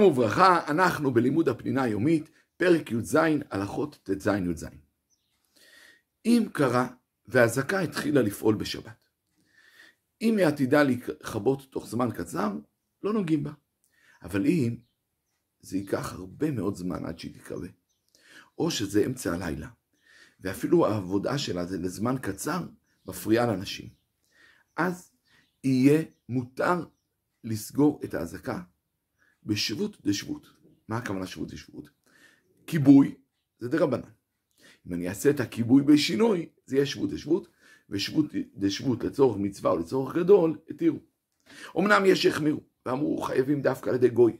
שלום וברכה, אנחנו בלימוד הפנינה היומית, פרק י"ז, הלכות ט"ז י"ז. אם קרה והזקה התחילה לפעול בשבת, אם היא עתידה לכבות תוך זמן קצר, לא נוגעים בה. אבל אם זה ייקח הרבה מאוד זמן עד שהיא תקרבה, או שזה אמצע הלילה, ואפילו העבודה שלה זה לזמן קצר, מפריעה לאנשים, אז יהיה מותר לסגור את האזעקה בשבות דשבות. מה הכוונה שבות דשבות? כיבוי זה דרבנן. אם אני אעשה את הכיבוי בשינוי, זה יהיה שבות דשבות, ושבות דשבות לצורך מצווה או לצורך גדול, התירו. אמנם יש שהחמירו, ואמרו חייבים דווקא על ידי גוי.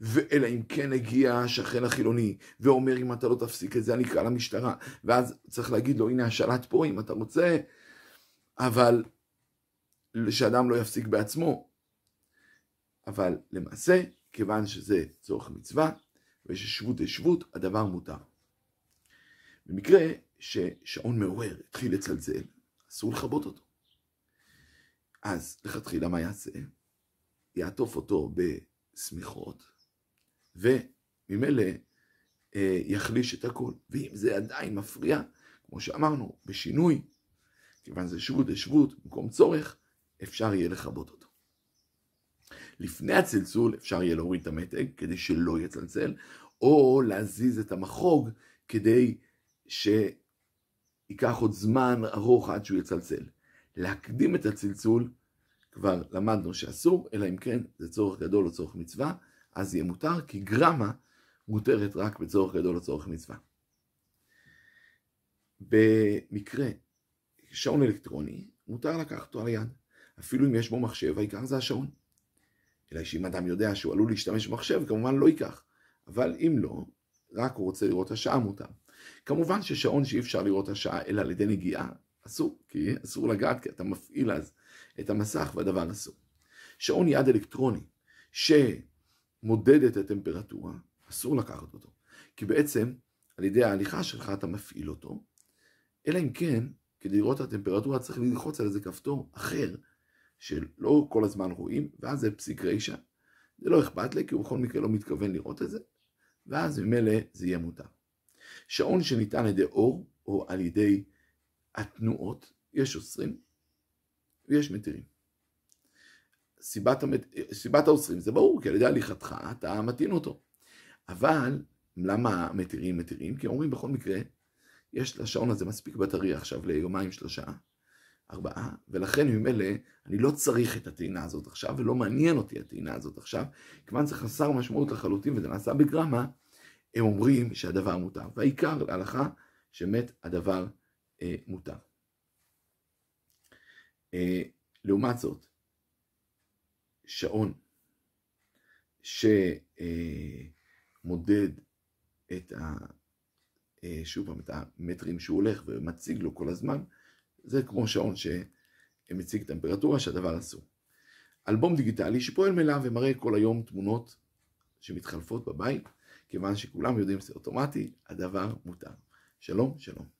ואלא אם כן הגיע השכן החילוני, ואומר אם אתה לא תפסיק את זה אני אקרא למשטרה, ואז צריך להגיד לו הנה השלט פה אם אתה רוצה, אבל שאדם לא יפסיק בעצמו. אבל למעשה כיוון שזה צורך מצווה, וששבות שבות, הדבר מותר. במקרה ששעון מעורר התחיל לצלצל, אסור לכבות אותו. אז לכתחילה מה יעשה? יעטוף אותו בשמיכות, וממילא אה, יחליש את הכל. ואם זה עדיין מפריע, כמו שאמרנו, בשינוי, כיוון זה שבות לשבות, במקום צורך, אפשר יהיה לכבות אותו. לפני הצלצול אפשר יהיה להוריד את המתג כדי שלא יצלצל, או להזיז את המחוג כדי שייקח עוד זמן ארוך עד שהוא יצלצל. להקדים את הצלצול, כבר למדנו שאסור, אלא אם כן זה צורך גדול או צורך מצווה, אז יהיה מותר, כי גרמה מותרת רק בצורך גדול או צורך מצווה. במקרה, שעון אלקטרוני, מותר לקחת אותו על היד. אפילו אם יש בו מחשב, העיקר זה השעון. אלא שאם אדם יודע שהוא עלול להשתמש במחשב, כמובן לא ייקח. אבל אם לא, רק הוא רוצה לראות השעה מותר. כמובן ששעון שאי אפשר לראות השעה אלא על ידי נגיעה, אסור, כי אסור לגעת, כי אתה מפעיל אז את המסך והדבר אסור. שעון יד אלקטרוני שמודד את הטמפרטורה, אסור לקחת אותו. כי בעצם על ידי ההליכה שלך אתה מפעיל אותו, אלא אם כן, כדי לראות את הטמפרטורה צריך ללחוץ על איזה כפתור אחר שלא כל הזמן רואים, ואז זה פסיק רישא. זה לא אכפת לי, כי הוא בכל מקרה לא מתכוון לראות את זה, ואז ממילא זה יהיה מותר. שעון שניתן על ידי אור, או על ידי התנועות, יש אוסרים ויש מתירים. סיבת, המת... סיבת האוסרים זה ברור, כי על ידי הליכתך אתה מתאים אותו. אבל למה מתירים מתירים? כי אומרים בכל מקרה, יש לשעון הזה מספיק בטרי עכשיו ליומיים שלושה, ארבעה, ולכן ממילא אני לא צריך את הטעינה הזאת עכשיו, ולא מעניין אותי הטעינה הזאת עכשיו, כיוון זה חסר משמעות לחלוטין וזה נעשה בגרמה, הם אומרים שהדבר מותר. והעיקר להלכה, שמת הדבר אה, מותר. אה, לעומת זאת, שעון שמודד אה, את ה... אה, שוב פעם, את המטרים שהוא הולך ומציג לו כל הזמן, זה כמו שעון שמציג טמפרטורה שהדבר אסור. אלבום דיגיטלי שפועל מלאה ומראה כל היום תמונות שמתחלפות בבית, כיוון שכולם יודעים שזה אוטומטי, הדבר מותר. שלום, שלום.